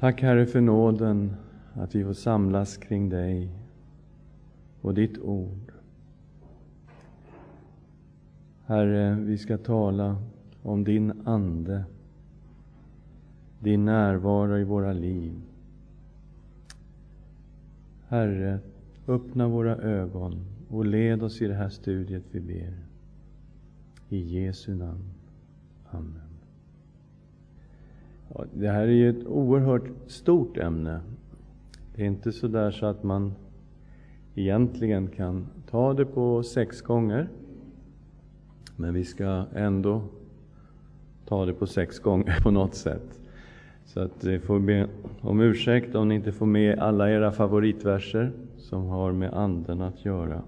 Tack Herre för nåden att vi får samlas kring dig och ditt ord. Herre, vi ska tala om din Ande, din närvaro i våra liv. Herre, öppna våra ögon och led oss i det här studiet vi ber. I Jesu namn. Amen. Ja, det här är ju ett oerhört stort ämne. Det är inte så där så att man egentligen kan ta det på sex gånger. Men vi ska ändå ta det på sex gånger på något sätt. Så att ni får be om ursäkt om ni inte får med alla era favoritverser som har med Anden att göra.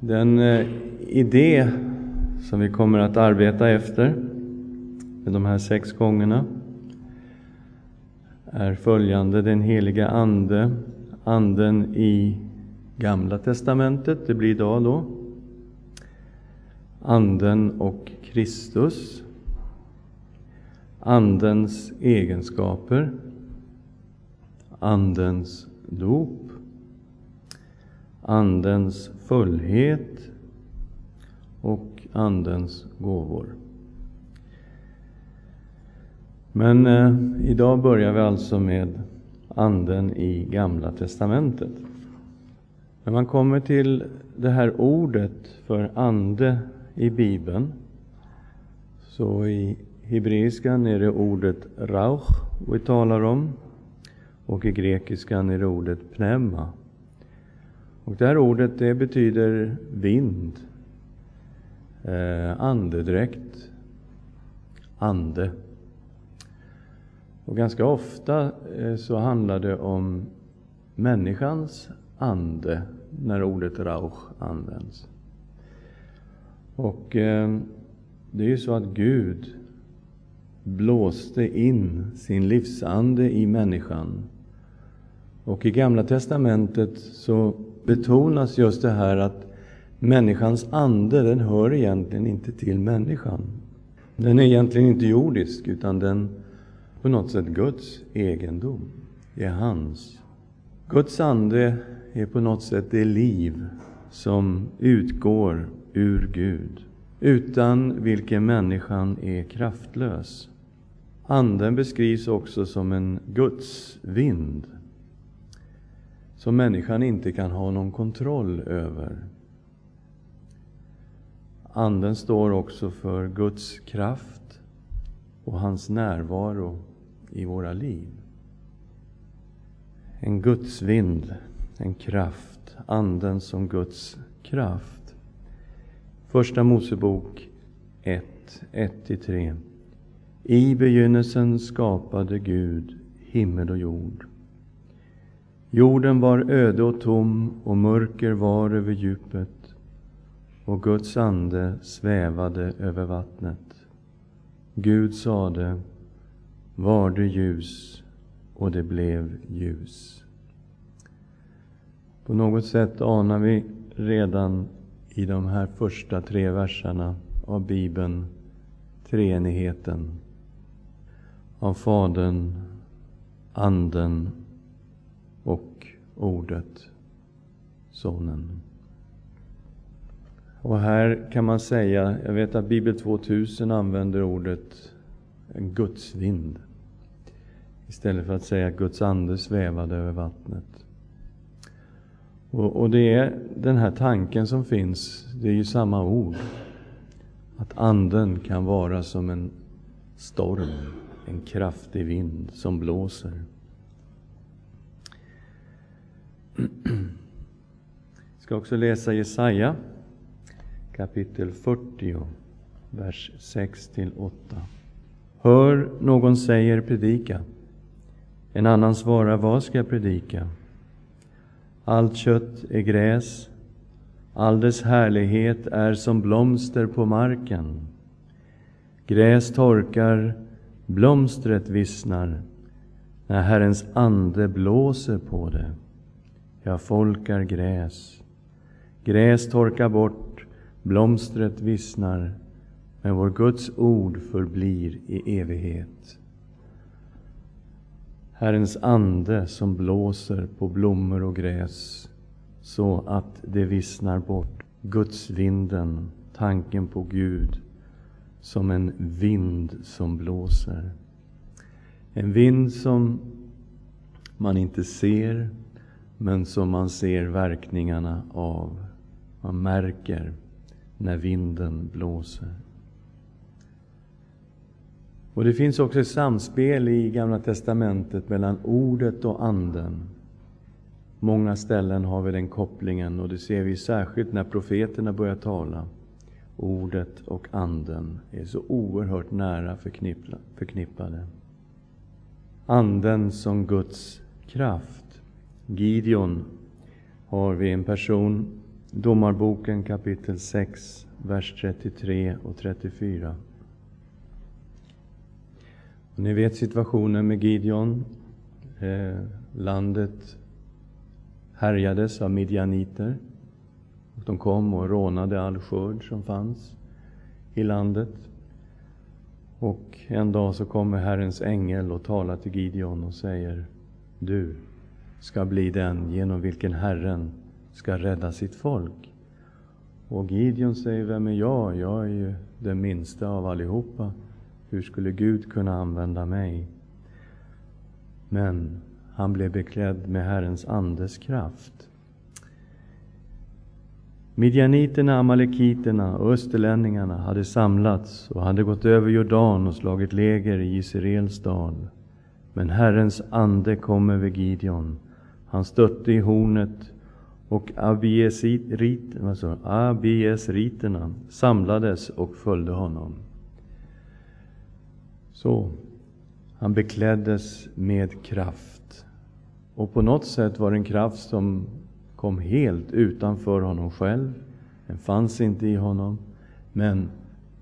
Den eh, idé som vi kommer att arbeta efter de här sex gångerna är följande. Den heliga Ande, Anden i Gamla testamentet, det blir idag då. Anden och Kristus. Andens egenskaper. Andens dop. Andens fullhet och Andens gåvor. Men eh, idag börjar vi alltså med Anden i Gamla testamentet. När man kommer till det här ordet för ande i Bibeln, så i hebreiskan är det ordet rauch vi talar om, och i grekiskan är det ordet pneuma. Och det här ordet det betyder vind, eh, andedräkt, ande. Och ganska ofta eh, så handlar det om människans ande när ordet rauch används. Och eh, det är ju så att Gud blåste in sin livsande i människan. Och i Gamla testamentet så betonas just det här att människans ande, den hör egentligen inte till människan. Den är egentligen inte jordisk, utan den på något sätt Guds egendom. Är hans. Guds ande är på något sätt det liv som utgår ur Gud, utan vilken människan är kraftlös. Anden beskrivs också som en Guds vind, som människan inte kan ha någon kontroll över. Anden står också för Guds kraft och hans närvaro i våra liv. En Guds vind, en kraft, Anden som Guds kraft. Första Mosebok 1, 1-3. I begynnelsen skapade Gud himmel och jord. Jorden var öde och tom och mörker var över djupet och Guds ande svävade över vattnet. Gud sade, var det ljus och det blev ljus. På något sätt anar vi redan i de här första tre verserna av Bibeln treenigheten av Fadern, Anden och Ordet, Sonen. Och här kan man säga, jag vet att Bibel 2000 använder ordet en gudsvind. Istället för att säga att Guds ande svävade över vattnet. Och, och, det är den här tanken som finns, det är ju samma ord. Att anden kan vara som en storm, en kraftig vind som blåser. Jag ska också läsa Jesaja kapitel 40, vers 6 8. Hör, någon säger predika. En annan svarar, vad ska jag predika? Allt kött är gräs, all dess härlighet är som blomster på marken. Gräs torkar, blomstret vissnar, när Herrens ande blåser på det. Ja, folk är gräs. Gräs torkar bort, blomstret vissnar, Men vår Guds ord förblir i evighet. Herrens ande som blåser på blommor och gräs så att det vissnar bort. Gudsvinden, tanken på Gud, som en vind som blåser. En vind som man inte ser, men som man ser verkningarna av. Man märker när vinden blåser. Och Det finns också ett samspel i Gamla testamentet mellan ordet och anden. Många ställen har vi den kopplingen och det ser vi särskilt när profeterna börjar tala. Ordet och anden är så oerhört nära förknippade. Anden som Guds kraft. Gideon har vi en person, Domarboken kapitel 6, vers 33 och 34. Och ni vet situationen med Gideon. Eh, landet härjades av midjaniter. De kom och rånade all skörd som fanns i landet. Och en dag så kommer Herrens ängel och talar till Gideon och säger Du ska bli den genom vilken Herren ska rädda sitt folk. Och Gideon säger, vem är jag? Jag är ju den minsta av allihopa. Hur skulle Gud kunna använda mig? Men han blev beklädd med Herrens andes kraft. Midjaniterna, amalekiterna och österlänningarna hade samlats och hade gått över Jordan och slagit läger i Israels dal. Men Herrens ande kom över Gideon. Han stötte i hornet och abiesriterna samlades och följde honom. Så, han bekläddes med kraft. Och på något sätt var det en kraft som kom helt utanför honom själv. Den fanns inte i honom. Men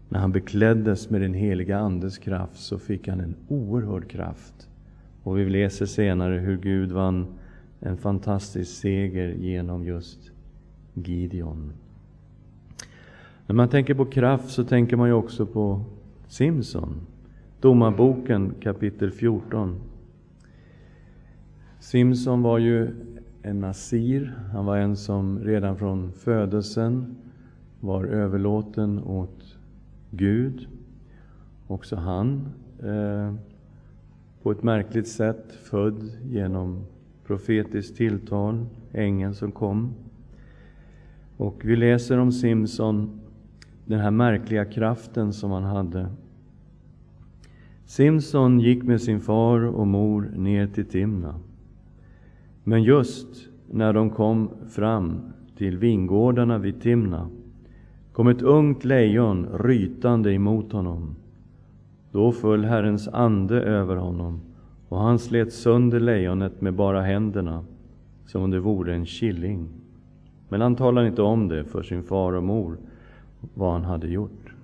när han bekläddes med den heliga Andes kraft så fick han en oerhörd kraft. Och vi läser senare hur Gud vann en fantastisk seger genom just Gideon. När man tänker på kraft så tänker man ju också på Simson. Domarboken kapitel 14. Simson var ju en nasir. Han var en som redan från födelsen var överlåten åt Gud. Också han eh, på ett märkligt sätt född genom profetiskt tilltal, ängeln som kom. Och vi läser om Simson, den här märkliga kraften som han hade. Simson gick med sin far och mor ner till Timna. Men just när de kom fram till vingårdarna vid Timna kom ett ungt lejon rytande emot honom. Då föll Herrens ande över honom och han slet sönder lejonet med bara händerna, som om det vore en killing. Men han talade inte om det för sin far och mor, vad han hade gjort.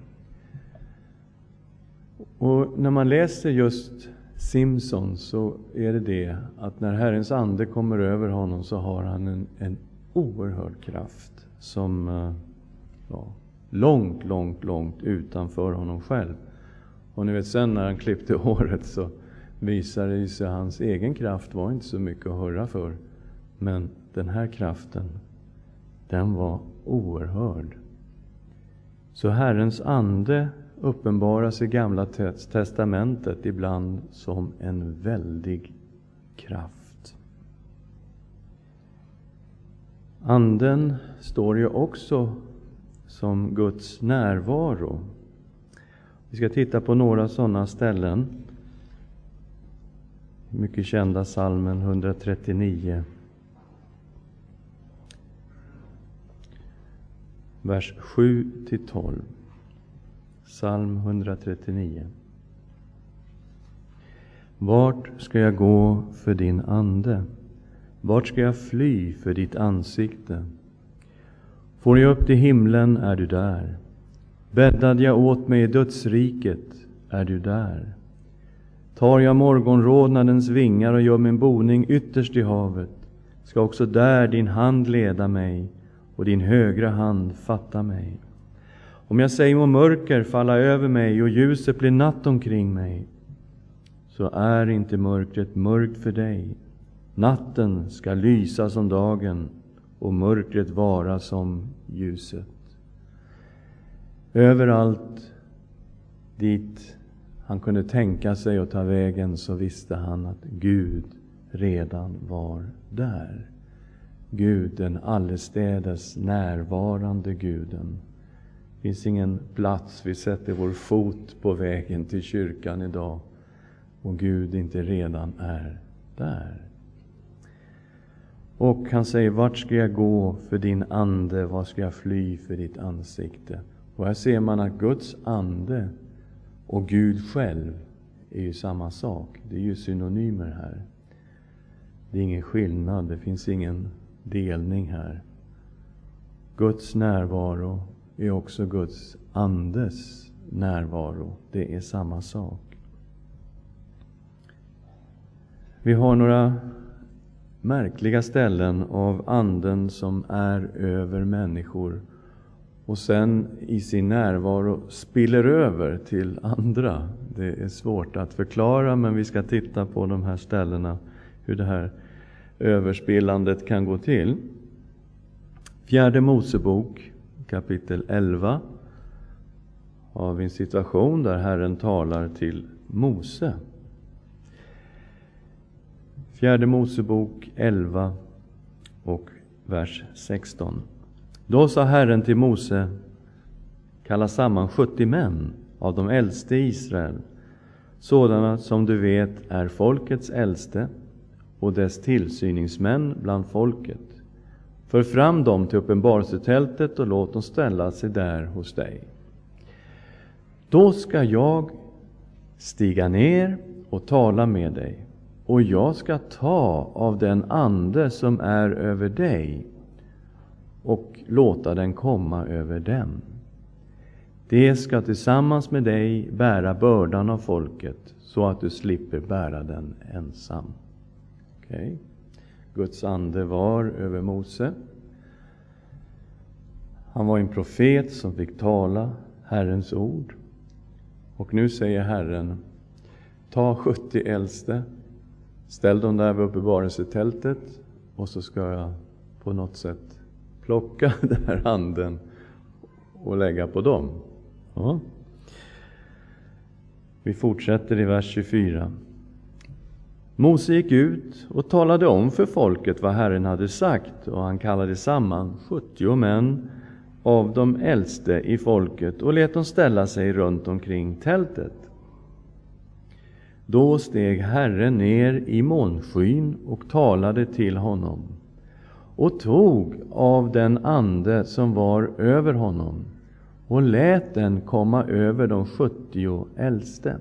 Och när man läser just Simson så är det det att när Herrens ande kommer över honom så har han en, en oerhörd kraft som eh, ja, långt, långt, långt utanför honom själv. Och ni vet sen när han klippte håret så visade det sig att hans egen kraft var inte så mycket att höra för. Men den här kraften, den var oerhörd. Så Herrens ande uppenbaras i Gamla testamentet ibland som en väldig kraft. Anden står ju också som Guds närvaro. Vi ska titta på några sådana ställen mycket kända salmen 139. Vers 7 till 12. Psalm 139. Vart ska jag gå för din ande? Vart ska jag fly för ditt ansikte? Får jag upp till himlen är du där. Bäddad jag åt mig i dödsriket är du där. Tar jag morgonrodnadens vingar och gör min boning ytterst i havet, ska också där din hand leda mig och din högra hand fatta mig. Om jag säger må mörker falla över mig och ljuset blir natt omkring mig, så är inte mörkret mörkt för dig. Natten ska lysa som dagen och mörkret vara som ljuset. Överallt dit han kunde tänka sig att ta vägen så visste han att Gud redan var där. Gud, den allestädes närvarande Guden. Det finns ingen plats vi sätter vår fot på vägen till kyrkan idag och Gud inte redan är där. Och han säger, vart ska jag gå för din ande, var ska jag fly för ditt ansikte? Och här ser man att Guds ande och Gud själv är ju samma sak. Det är ju synonymer här. Det är ingen skillnad, det finns ingen delning här. Guds närvaro är också Guds andes närvaro. Det är samma sak. Vi har några märkliga ställen av Anden som är över människor och sen i sin närvaro spiller över till andra. Det är svårt att förklara, men vi ska titta på de här ställena, hur det här överspillandet kan gå till. Fjärde Mosebok kapitel 11 har vi en situation där Herren talar till Mose. Fjärde Mosebok 11 och vers 16. Då sa Herren till Mose, kalla samman 70 män av de äldste i Israel, sådana som du vet är folkets äldste och dess tillsyningsmän bland folket. För fram dem till uppenbarelsetältet och låt dem ställa sig där hos dig. Då ska jag stiga ner och tala med dig, och jag ska ta av den ande som är över dig låta den komma över dem. De ska tillsammans med dig bära bördan av folket, så att du slipper bära den ensam. Okay. Guds ande var över Mose. Han var en profet som fick tala Herrens ord. Och nu säger Herren, ta 70 äldste, ställ dem där vid uppenbarelsetältet och så ska jag på något sätt plocka den här handen och lägga på dem. Ja. Vi fortsätter i vers 24. Mose gick ut och talade om för folket vad Herren hade sagt, och han kallade samman 70 män av de äldste i folket och lät dem ställa sig runt omkring tältet. Då steg Herren ner i månskyn och talade till honom och tog av den ande som var över honom och lät den komma över de sjuttio äldste.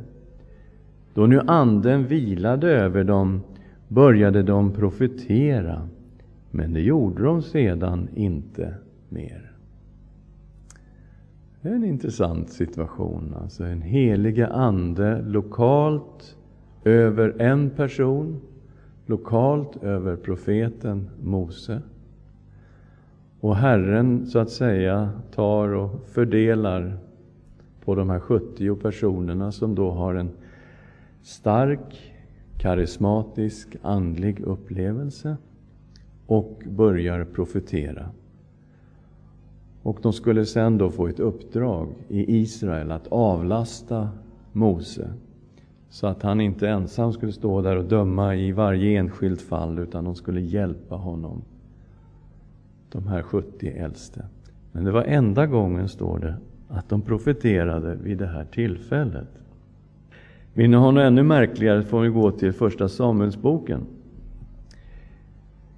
Då nu anden vilade över dem började de profetera, men det gjorde de sedan inte mer. Det är en intressant situation. Alltså en helige ande lokalt över en person, lokalt över profeten Mose. Och Herren, så att säga, tar och fördelar på de här 70 personerna som då har en stark, karismatisk, andlig upplevelse och börjar profetera. Och de skulle sen då få ett uppdrag i Israel att avlasta Mose så att han inte ensam skulle stå där och döma i varje enskilt fall, utan de skulle hjälpa honom. De här 70 äldste. Men det var enda gången, står det, att de profeterade vid det här tillfället. Vill ni ha något ännu märkligare får vi gå till Första Samuelsboken,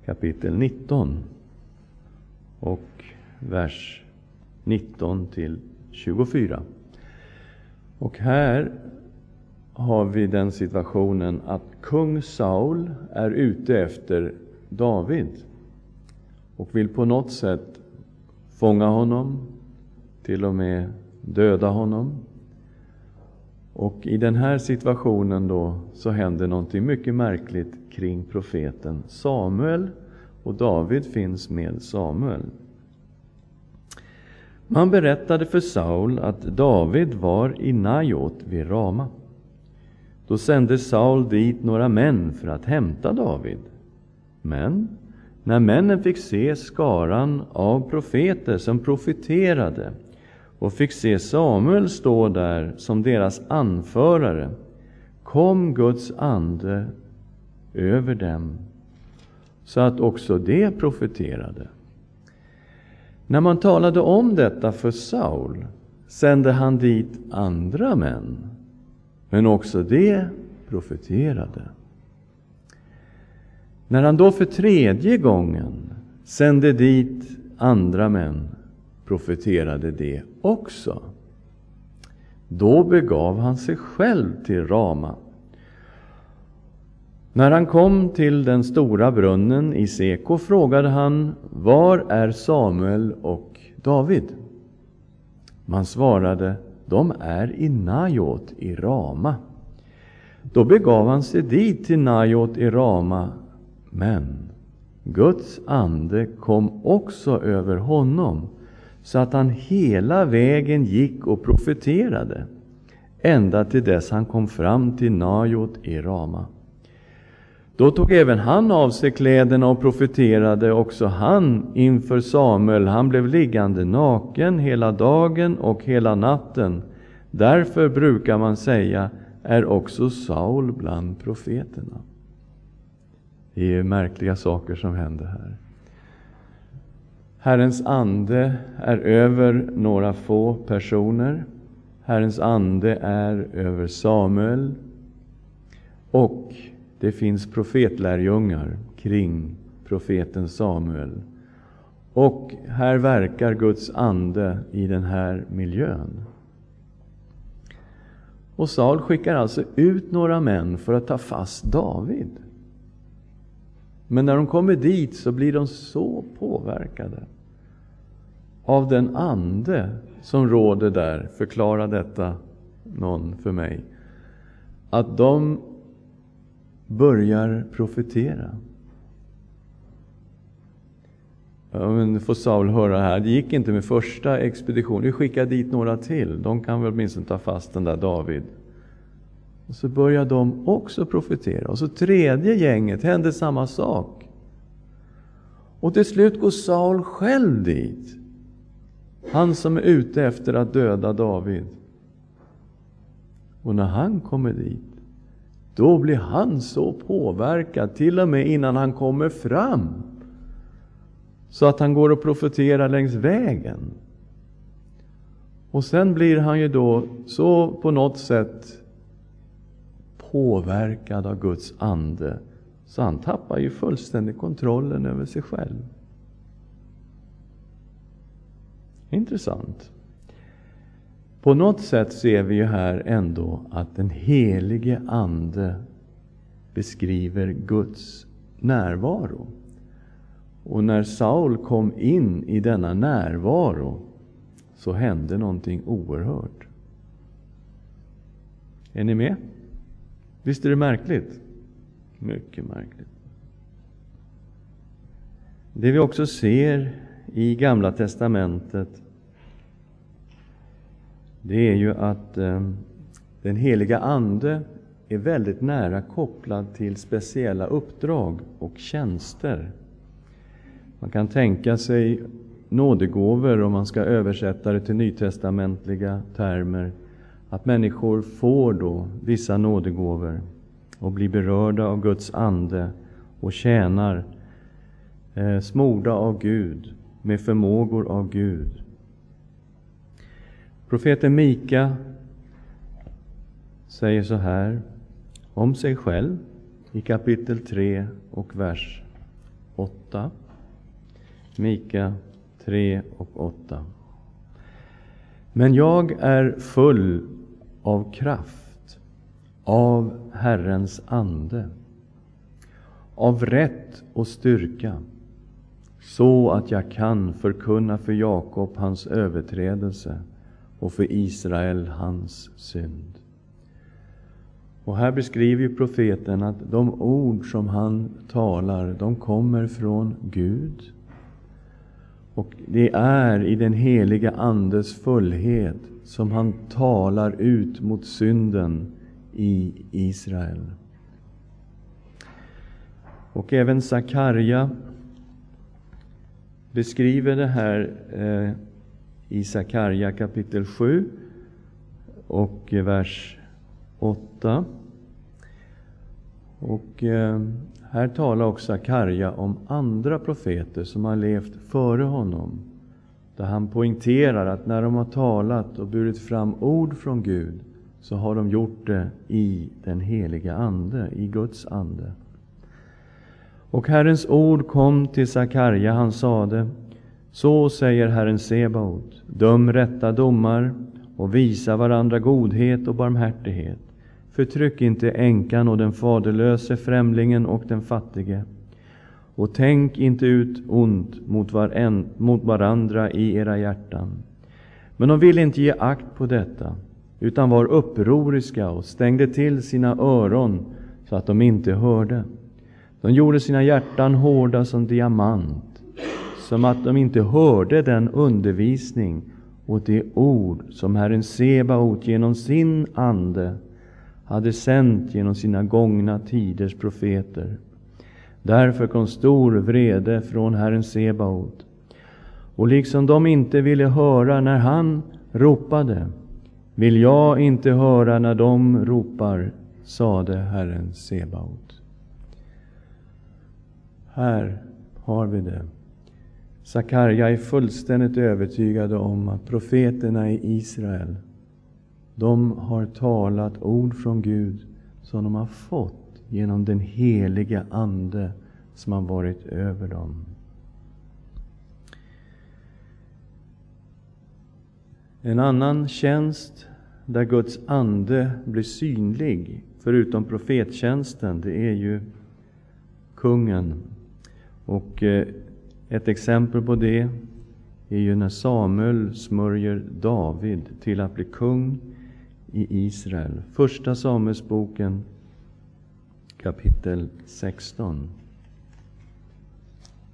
kapitel 19 och vers 19 till 24. Och här har vi den situationen att kung Saul är ute efter David och vill på något sätt fånga honom, till och med döda honom. Och i den här situationen då så händer någonting mycket märkligt kring profeten Samuel och David finns med Samuel. Man berättade för Saul att David var i Najot vid Rama. Då sände Saul dit några män för att hämta David. Men när männen fick se skaran av profeter som profeterade och fick se Samuel stå där som deras anförare kom Guds ande över dem så att också de profeterade. När man talade om detta för Saul sände han dit andra män, men också de profeterade. När han då för tredje gången sände dit andra män profeterade de också. Då begav han sig själv till Rama. När han kom till den stora brunnen i Seko frågade han Var är Samuel och David? Man svarade de är i Najot i Rama. Då begav han sig dit till Najot i Rama, men Guds ande kom också över honom så att han hela vägen gick och profeterade ända till dess han kom fram till Najot i Rama. Då tog även han av sig kläderna och profeterade, också han inför Samuel. Han blev liggande naken hela dagen och hela natten. Därför brukar man säga, är också Saul bland profeterna. Det är märkliga saker som händer här. Herrens ande är över några få personer. Herrens ande är över Samuel. Och det finns profetlärjungar kring profeten Samuel. Och här verkar Guds ande i den här miljön. Och Saul skickar alltså ut några män för att ta fast David. Men när de kommer dit så blir de så påverkade av den ande som råder där, förklara detta någon för mig, att de börjar profetera. Ja, men får Saul höra här, det gick inte med första expeditionen, vi skickar dit några till, de kan väl åtminstone ta fast den där David. Och så börjar de också profetera. Och så tredje gänget hände samma sak. Och till slut går Saul själv dit. Han som är ute efter att döda David. Och när han kommer dit, då blir han så påverkad, till och med innan han kommer fram, så att han går och profeterar längs vägen. Och sen blir han ju då så på något sätt påverkad av Guds ande, så han tappar ju fullständigt kontrollen över sig själv. Intressant. På något sätt ser vi ju här ändå att den helige Ande beskriver Guds närvaro. Och när Saul kom in i denna närvaro så hände någonting oerhört. Är ni med? Visst är det märkligt? Mycket märkligt. Det vi också ser i Gamla testamentet det är ju att ehm, den heliga Ande är väldigt nära kopplad till speciella uppdrag och tjänster. Man kan tänka sig nådegåvor, om man ska översätta det till nytestamentliga termer, att människor får då vissa nådegåvor och blir berörda av Guds ande och tjänar, eh, smorda av Gud, med förmågor av Gud. Profeten Mika säger så här om sig själv i kapitel 3 och vers 8. Mika 3 och 8. Men jag är full av kraft, av Herrens ande, av rätt och styrka, så att jag kan förkunna för Jakob hans överträdelse och för Israel hans synd. Och här beskriver profeten att de ord som han talar, de kommer från Gud. Och det är i den heliga Andes fullhet som han talar ut mot synden i Israel. Och även Sakarja beskriver det här eh, i Sakarja kapitel 7 och eh, vers 8. Och eh, här talar också Sakarja om andra profeter som har levt före honom. Där han poängterar att när de har talat och burit fram ord från Gud så har de gjort det i den heliga Ande, i Guds ande. Och Herrens ord kom till Sakarja, han sade så säger Herren Sebaot, döm rätta domar och visa varandra godhet och barmhärtighet. Förtryck inte änkan och den faderlöse, främlingen och den fattige. Och tänk inte ut ont mot, varen, mot varandra i era hjärtan. Men de ville inte ge akt på detta, utan var upproriska och stängde till sina öron så att de inte hörde. De gjorde sina hjärtan hårda som diamant, som att de inte hörde den undervisning och det ord som Herren Sebaot genom sin ande hade sänt genom sina gångna tiders profeter. Därför kom stor vrede från Herren Sebaot. Och liksom de inte ville höra när han ropade, vill jag inte höra när de ropar, sade Herren Sebaot. Här har vi det. Sakarja är fullständigt övertygade om att profeterna i Israel de har talat ord från Gud som de har fått genom den heliga Ande som har varit över dem. En annan tjänst där Guds ande blir synlig, förutom profettjänsten, det är ju kungen. Och eh, ett exempel på det är ju när Samuel smörjer David till att bli kung i Israel. Första Samuelsboken kapitel 16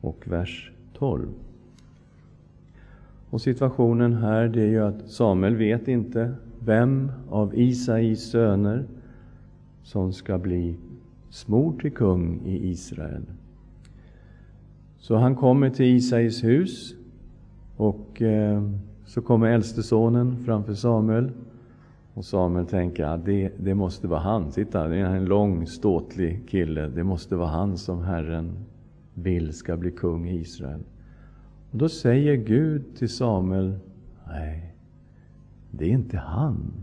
och vers 12. Och situationen här det är ju att Samuel vet inte vem av Isais söner som ska bli smord till kung i Israel. Så han kommer till Isais hus och eh, så kommer äldste sonen framför Samuel och Samuel tänker att det, det måste vara han. Titta, det är en lång ståtlig kille. Det måste vara han som Herren vill ska bli kung i Israel. Och Då säger Gud till Samuel, nej, det är inte han.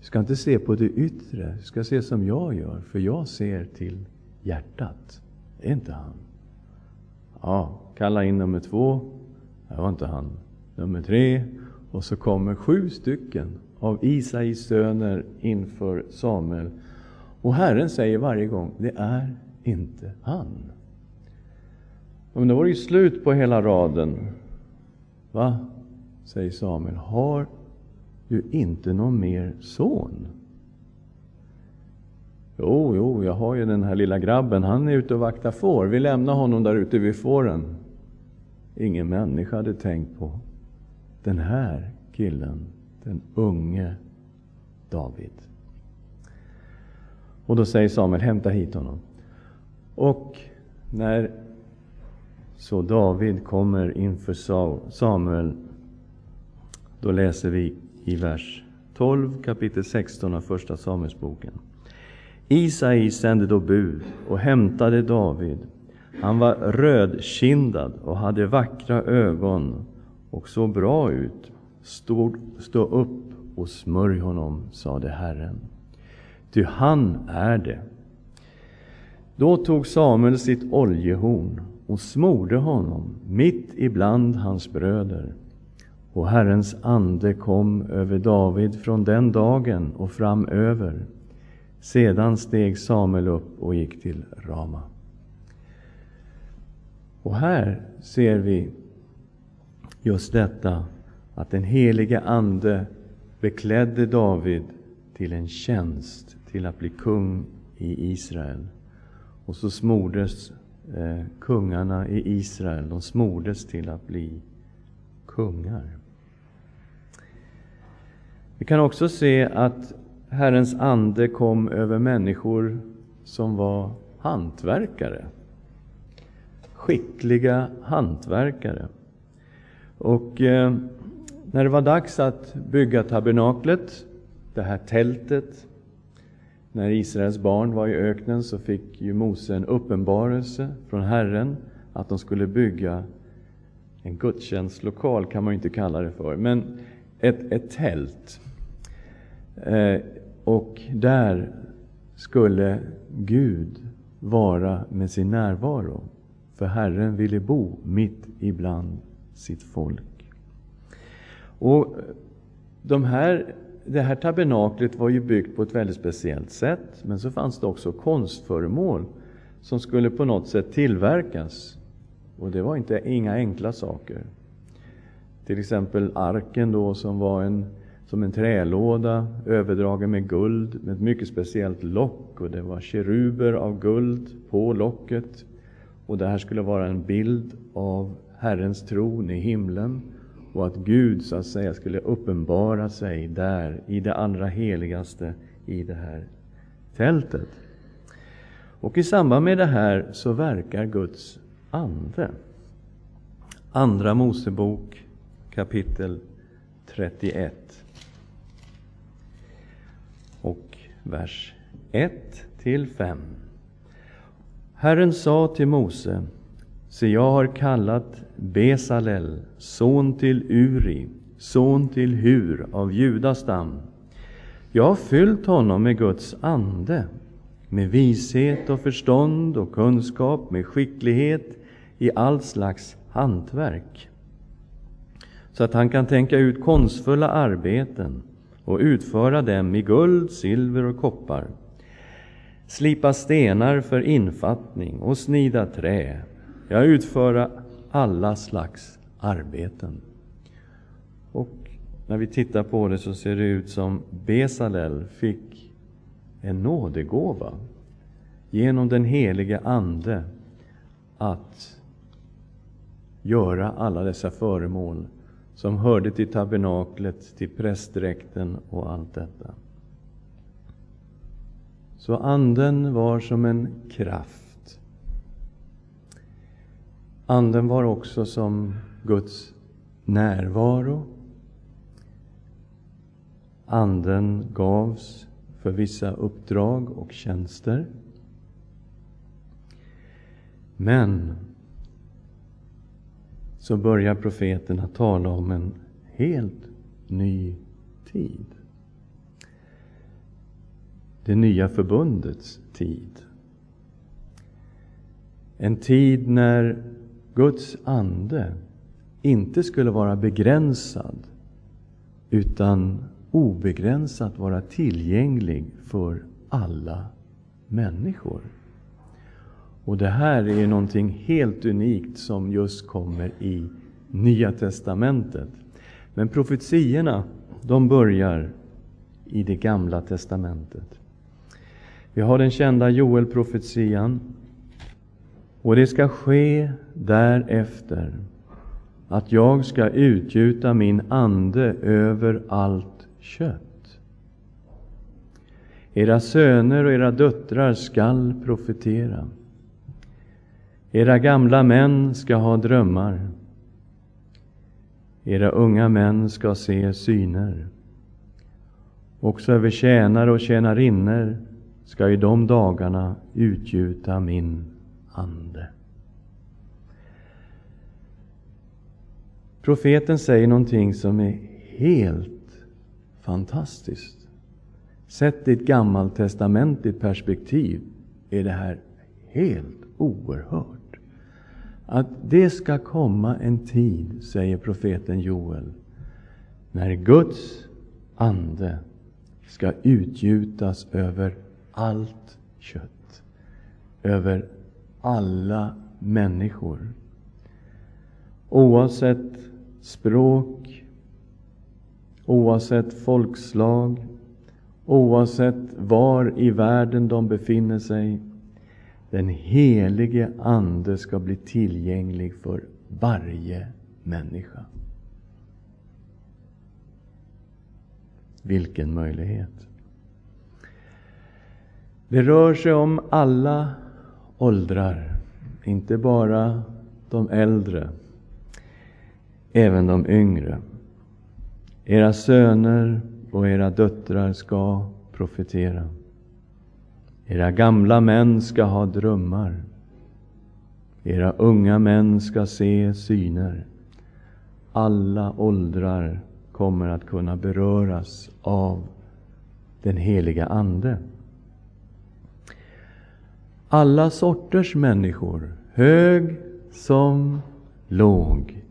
Du ska inte se på det yttre, du ska se som jag gör, för jag ser till hjärtat. Det är inte han. Ja, kalla in nummer två. Det var inte han. Nummer tre. Och så kommer sju stycken av Isais söner inför Samuel. Och Herren säger varje gång, det är inte han. Men då var det ju slut på hela raden. Va? säger Samuel. Har du inte någon mer son? Jo, jo, jag har ju den här lilla grabben. Han är ute och vaktar får. Vi lämnar honom där ute vid fåren. Ingen människa hade tänkt på den här killen den unge David. Och då säger Samuel, hämta hit honom. Och när så David kommer inför Samuel, då läser vi i vers 12, kapitel 16 av Första Samuelsboken. Isai sände då bud och hämtade David. Han var rödkindad och hade vackra ögon och såg bra ut Stå, stå upp och smörj honom, sade Herren. Ty han är det. Då tog Samuel sitt oljehorn och smorde honom mitt ibland hans bröder. Och Herrens ande kom över David från den dagen och framöver. Sedan steg Samuel upp och gick till Rama. Och här ser vi just detta att den helige Ande beklädde David till en tjänst, till att bli kung i Israel. Och så smordes eh, kungarna i Israel. De smordes till att bli kungar. Vi kan också se att Herrens ande kom över människor som var hantverkare. Skickliga hantverkare. Och eh, när det var dags att bygga tabernaklet, det här tältet, när Israels barn var i öknen så fick ju Mose en uppenbarelse från Herren att de skulle bygga en gudstjänstlokal, kan man ju inte kalla det för, men ett, ett tält. Eh, och där skulle Gud vara med sin närvaro, för Herren ville bo mitt ibland sitt folk. Och de här det här tabernaklet var ju byggt på ett väldigt speciellt sätt, men så fanns det också konstföremål som skulle på något sätt tillverkas. Och det var inte inga enkla saker. Till exempel arken då som var en, som en trälåda överdragen med guld med ett mycket speciellt lock och det var keruber av guld på locket. Och det här skulle vara en bild av Herrens tron i himlen och att Gud så att säga skulle uppenbara sig där i det allra heligaste i det här tältet. Och i samband med det här så verkar Guds ande. Andra Mosebok kapitel 31 vers 1 till 5. Herren sa till Mose Se, jag har kallat Besalel, son till Uri, son till Hur av Judastam. Jag har fyllt honom med Guds ande, med vishet och förstånd och kunskap, med skicklighet i allt slags hantverk, så att han kan tänka ut konstfulla arbeten och utföra dem i guld, silver och koppar, slipa stenar för infattning och snida trä Ja, utföra alla slags arbeten. Och när vi tittar på det så ser det ut som Besalel fick en nådegåva genom den helige Ande att göra alla dessa föremål som hörde till tabernaklet, till prästdräkten och allt detta. Så Anden var som en kraft Anden var också som Guds närvaro. Anden gavs för vissa uppdrag och tjänster. Men så börjar profeten att tala om en helt ny tid. Det nya förbundets tid. En tid när Guds ande inte skulle vara begränsad utan obegränsat vara tillgänglig för alla människor. Och det här är någonting helt unikt som just kommer i Nya testamentet. Men profetiorna, de börjar i det gamla testamentet. Vi har den kända Joel-profetian och det ska ske därefter att jag ska utgjuta min ande över allt kött. Era söner och era döttrar skall profetera. Era gamla män ska ha drömmar. Era unga män ska se syner. Också över tjänare och tjänarinnor ska i de dagarna utgjuta min ande. Profeten säger någonting som är helt fantastiskt. Sett i ett gammaltestamentligt perspektiv är det här helt oerhört. Att det ska komma en tid, säger profeten Joel, när Guds ande ska utgjutas över allt kött, över alla människor. Oavsett språk, oavsett folkslag, oavsett var i världen de befinner sig. Den helige Ande ska bli tillgänglig för varje människa. Vilken möjlighet! Det rör sig om alla åldrar, inte bara de äldre, även de yngre. Era söner och era döttrar ska profetera. Era gamla män ska ha drömmar. Era unga män ska se syner. Alla åldrar kommer att kunna beröras av den heliga Ande. Alla sorters människor, hög som låg,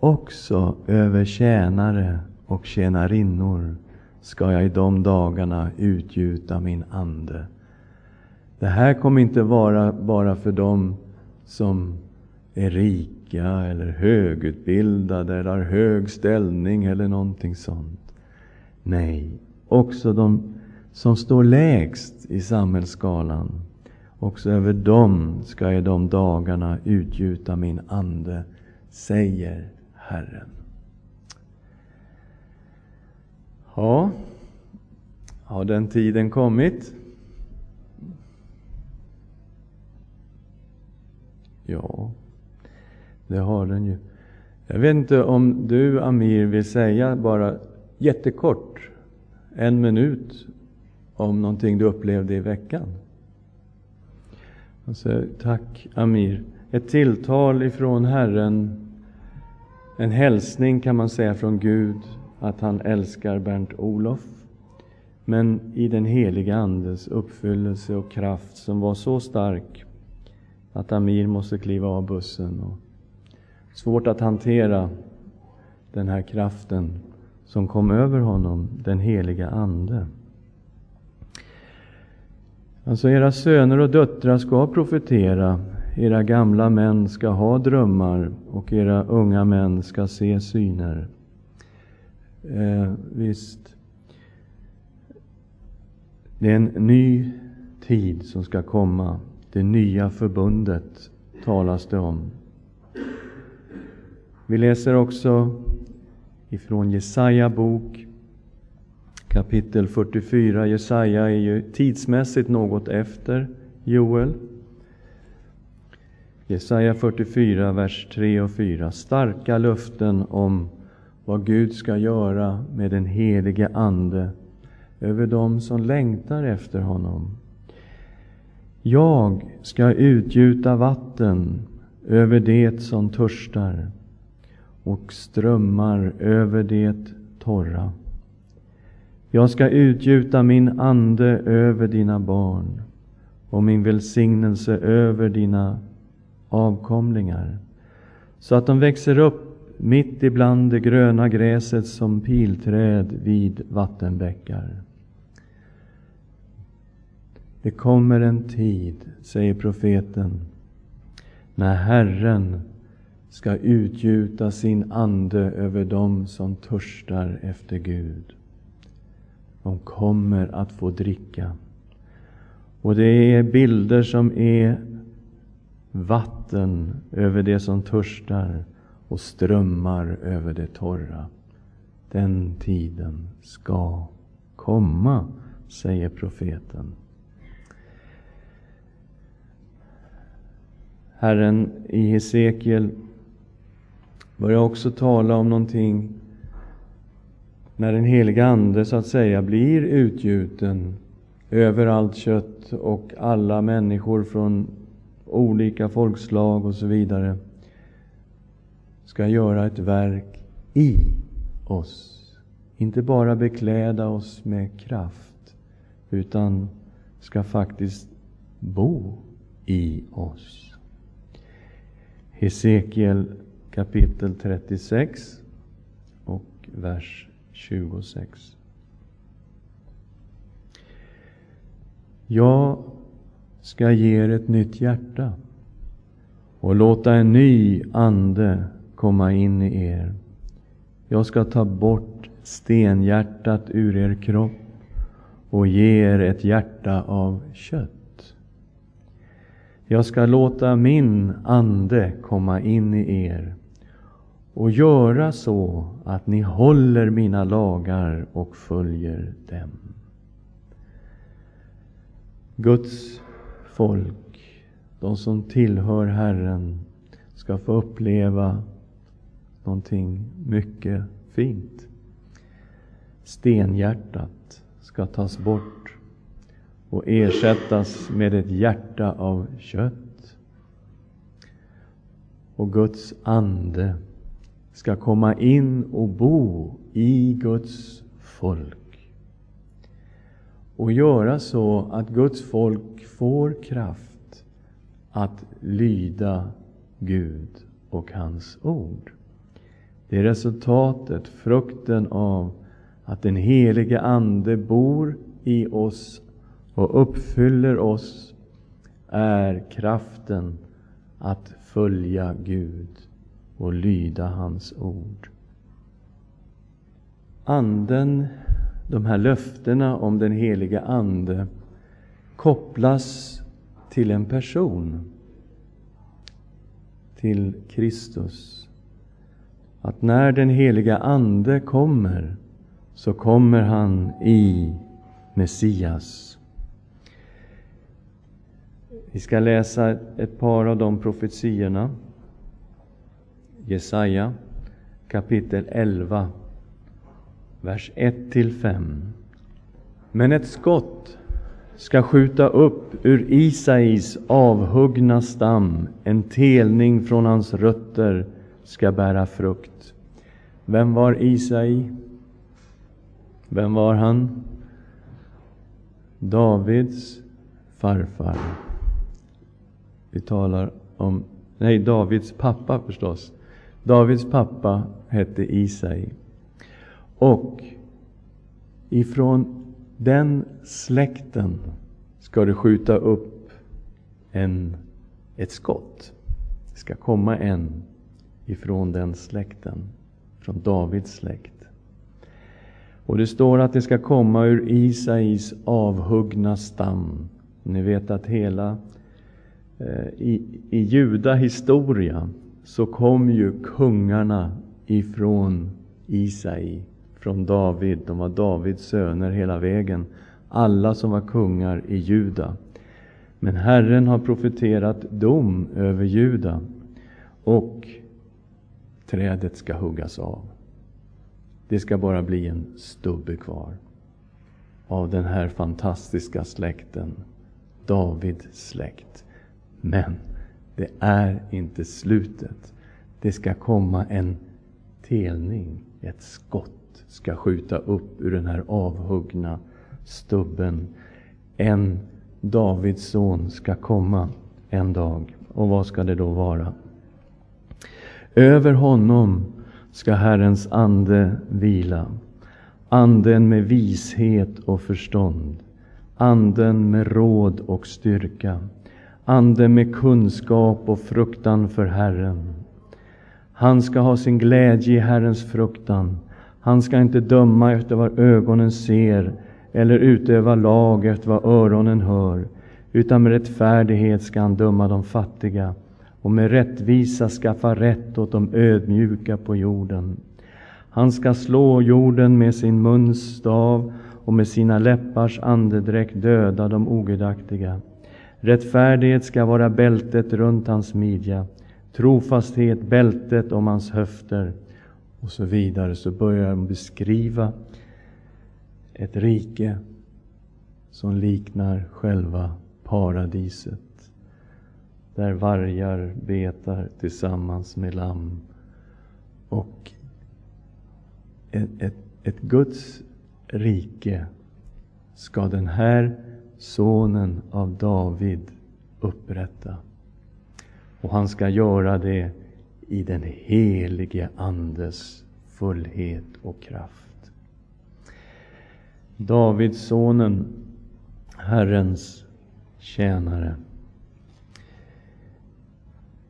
också över tjänare och tjänarinnor ska jag i de dagarna utgjuta min ande. Det här kommer inte vara bara för dem som är rika eller högutbildade eller har hög ställning eller någonting sånt. Nej, också de som står lägst i samhällsskalan. Också över dem ska jag de dagarna utgjuta min ande, säger Herren. Ja, har den tiden kommit? Ja, det har den ju. Jag vet inte om du, Amir, vill säga bara jättekort, en minut, om någonting du upplevde i veckan? Alltså, tack, Amir. Ett tilltal ifrån Herren, en hälsning kan man säga från Gud, att han älskar Bernt-Olof. Men i den heliga Andes uppfyllelse och kraft som var så stark att Amir måste kliva av bussen. Och svårt att hantera den här kraften som kom över honom, den heliga Ande. Alltså, era söner och döttrar ska profetera, era gamla män ska ha drömmar och era unga män ska se syner. Eh, visst, det är en ny tid som ska komma. Det nya förbundet talas det om. Vi läser också ifrån Jesaja bok kapitel 44. Jesaja är ju tidsmässigt något efter Joel. Jesaja 44, vers 3 och 4. Starka löften om vad Gud ska göra med den helige Ande över dem som längtar efter honom. Jag ska utgjuta vatten över det som törstar och strömmar över det torra. Jag ska utgjuta min ande över dina barn och min välsignelse över dina avkomlingar, så att de växer upp mitt ibland det gröna gräset som pilträd vid vattenbäckar. Det kommer en tid, säger profeten, när Herren ska utgjuta sin ande över dem som törstar efter Gud. De kommer att få dricka. Och det är bilder som är vatten över det som törstar och strömmar över det torra. Den tiden ska komma, säger profeten. Herren i Hesekiel börjar också tala om någonting när den heliga Ande så att säga blir utgjuten över allt kött och alla människor från olika folkslag och så vidare ska göra ett verk i oss. Inte bara bekläda oss med kraft, utan ska faktiskt bo i oss. Hesekiel kapitel 36 och vers 26. Jag ska ge er ett nytt hjärta och låta en ny ande komma in i er. Jag ska ta bort stenhjärtat ur er kropp och ge er ett hjärta av kött. Jag ska låta min ande komma in i er och göra så att ni håller mina lagar och följer dem. Guds folk, de som tillhör Herren, ska få uppleva någonting mycket fint. Stenhjärtat ska tas bort och ersättas med ett hjärta av kött. Och Guds ande ska komma in och bo i Guds folk och göra så att Guds folk får kraft att lyda Gud och hans ord. Det är resultatet, frukten av att den helige Ande bor i oss och uppfyller oss, är kraften att följa Gud och lyda hans ord. Anden, de här löftena om den heliga Ande, kopplas till en person, till Kristus. Att när den heliga Ande kommer, så kommer han i Messias. Vi ska läsa ett par av de profetiorna. Jesaja kapitel 11, vers 1-5. Men ett skott ska skjuta upp ur Isais avhuggna stam, en telning från hans rötter ska bära frukt. Vem var Isai? Vem var han? Davids farfar. Vi talar om, nej, Davids pappa förstås. Davids pappa hette Isai. Och ifrån den släkten ska det skjuta upp en, ett skott. Det ska komma en ifrån den släkten, från Davids släkt. Och det står att det ska komma ur Isais avhuggna stam. Ni vet att hela Eh, i, i Juda historia så kom ju kungarna ifrån Isai, från David. De var Davids söner hela vägen. Alla som var kungar i Juda. Men Herren har profeterat dom över Juda och trädet ska huggas av. Det ska bara bli en stubbe kvar av den här fantastiska släkten, Davids släkt. Men det är inte slutet. Det ska komma en telning, ett skott ska skjuta upp ur den här avhuggna stubben. En Davids son ska komma en dag. Och vad ska det då vara? Över honom ska Herrens ande vila. Anden med vishet och förstånd. Anden med råd och styrka ande med kunskap och fruktan för Herren. Han ska ha sin glädje i Herrens fruktan. Han ska inte döma efter vad ögonen ser eller utöva lag efter vad öronen hör, utan med rättfärdighet ska han döma de fattiga och med rättvisa skaffa rätt åt de ödmjuka på jorden. Han ska slå jorden med sin muns stav och med sina läppars andedräkt döda de ogudaktiga. Rättfärdighet ska vara bältet runt hans midja, trofasthet bältet om hans höfter och så vidare. Så börjar han beskriva ett rike som liknar själva paradiset. Där vargar betar tillsammans med lamm. Och ett, ett, ett Guds rike ska den här sonen av David upprätta. Och han ska göra det i den helige Andes fullhet och kraft. Davidssonen, Herrens tjänare.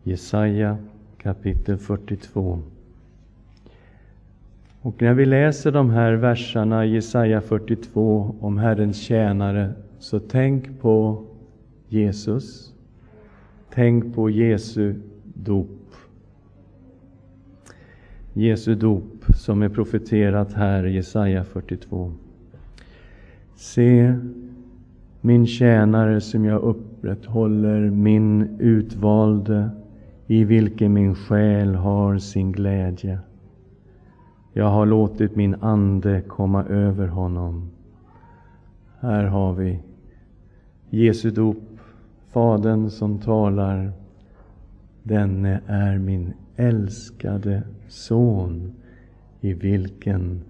Jesaja kapitel 42. Och när vi läser de här verserna, Jesaja 42, om Herrens tjänare, så tänk på Jesus. tänk på Jesu dop. Jesu dop som är profeterat här i Jesaja 42. Se min tjänare som jag upprätthåller, min utvalde, i vilken min själ har sin glädje. Jag har låtit min ande komma över honom. Här har vi Jesu dop, Fadern som talar. Denne är min älskade son, i vilken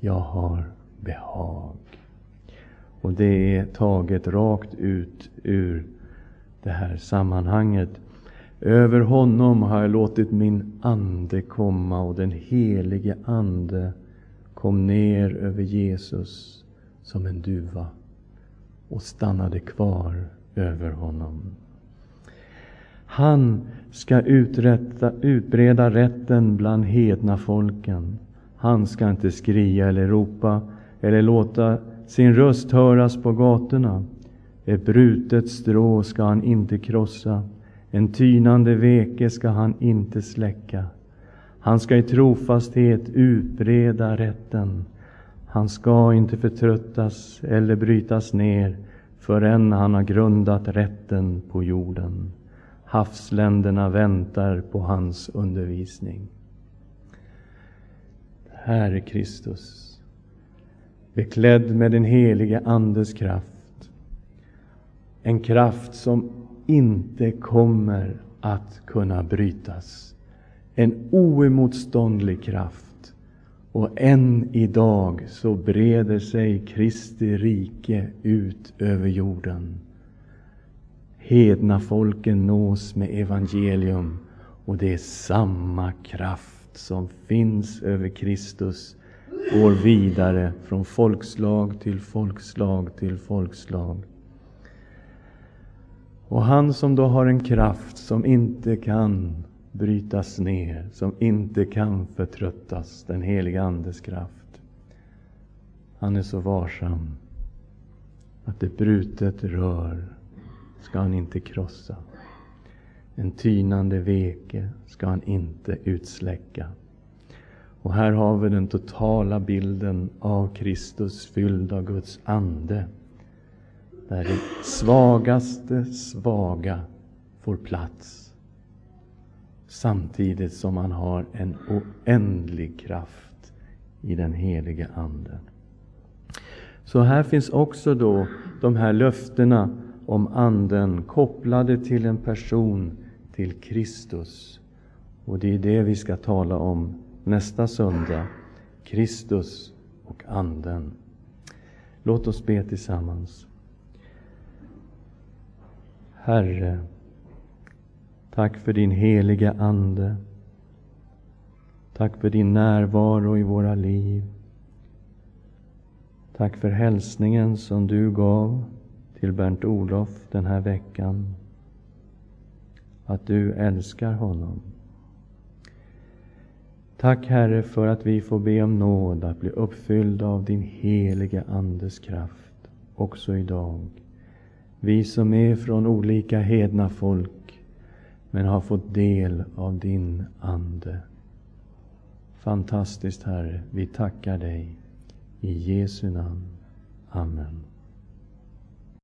jag har behag. Och det är taget rakt ut ur det här sammanhanget. Över honom har jag låtit min ande komma och den helige Ande kom ner över Jesus som en duva och stannade kvar över honom. Han ska uträtta, utbreda rätten bland hedna folken. Han ska inte skria eller ropa eller låta sin röst höras på gatorna. Ett brutet strå ska han inte krossa, en tynande veke ska han inte släcka. Han ska i trofasthet utbreda rätten. Han ska inte förtröttas eller brytas ner förrän han har grundat rätten på jorden. Havsländerna väntar på hans undervisning. Herre Kristus, beklädd med den helige Andes kraft. En kraft som inte kommer att kunna brytas. En oemotståndlig kraft. Och än idag så breder sig Kristi rike ut över jorden. Hedna folken nås med evangelium och det är samma kraft som finns över Kristus går vidare från folkslag till folkslag till folkslag. Och han som då har en kraft som inte kan brytas ner, som inte kan förtröttas, den heliga Andes kraft. Han är så varsam att ett brutet rör ska han inte krossa. En tynande veke ska han inte utsläcka. Och här har vi den totala bilden av Kristus fylld av Guds ande. Där det svagaste svaga får plats. Samtidigt som man har en oändlig kraft i den helige Anden. Så här finns också då de här löftena om Anden kopplade till en person, till Kristus. Och det är det vi ska tala om nästa söndag, Kristus och Anden. Låt oss be tillsammans. Herre, tack för din heliga Ande. Tack för din närvaro i våra liv. Tack för hälsningen som du gav till Bernt-Olof den här veckan. Att du älskar honom. Tack Herre för att vi får be om nåd att bli uppfyllda av din heliga Andes kraft också idag. Vi som är från olika hedna folk men har fått del av din Ande. Fantastiskt Herre, vi tackar dig. I Jesu namn. Amen.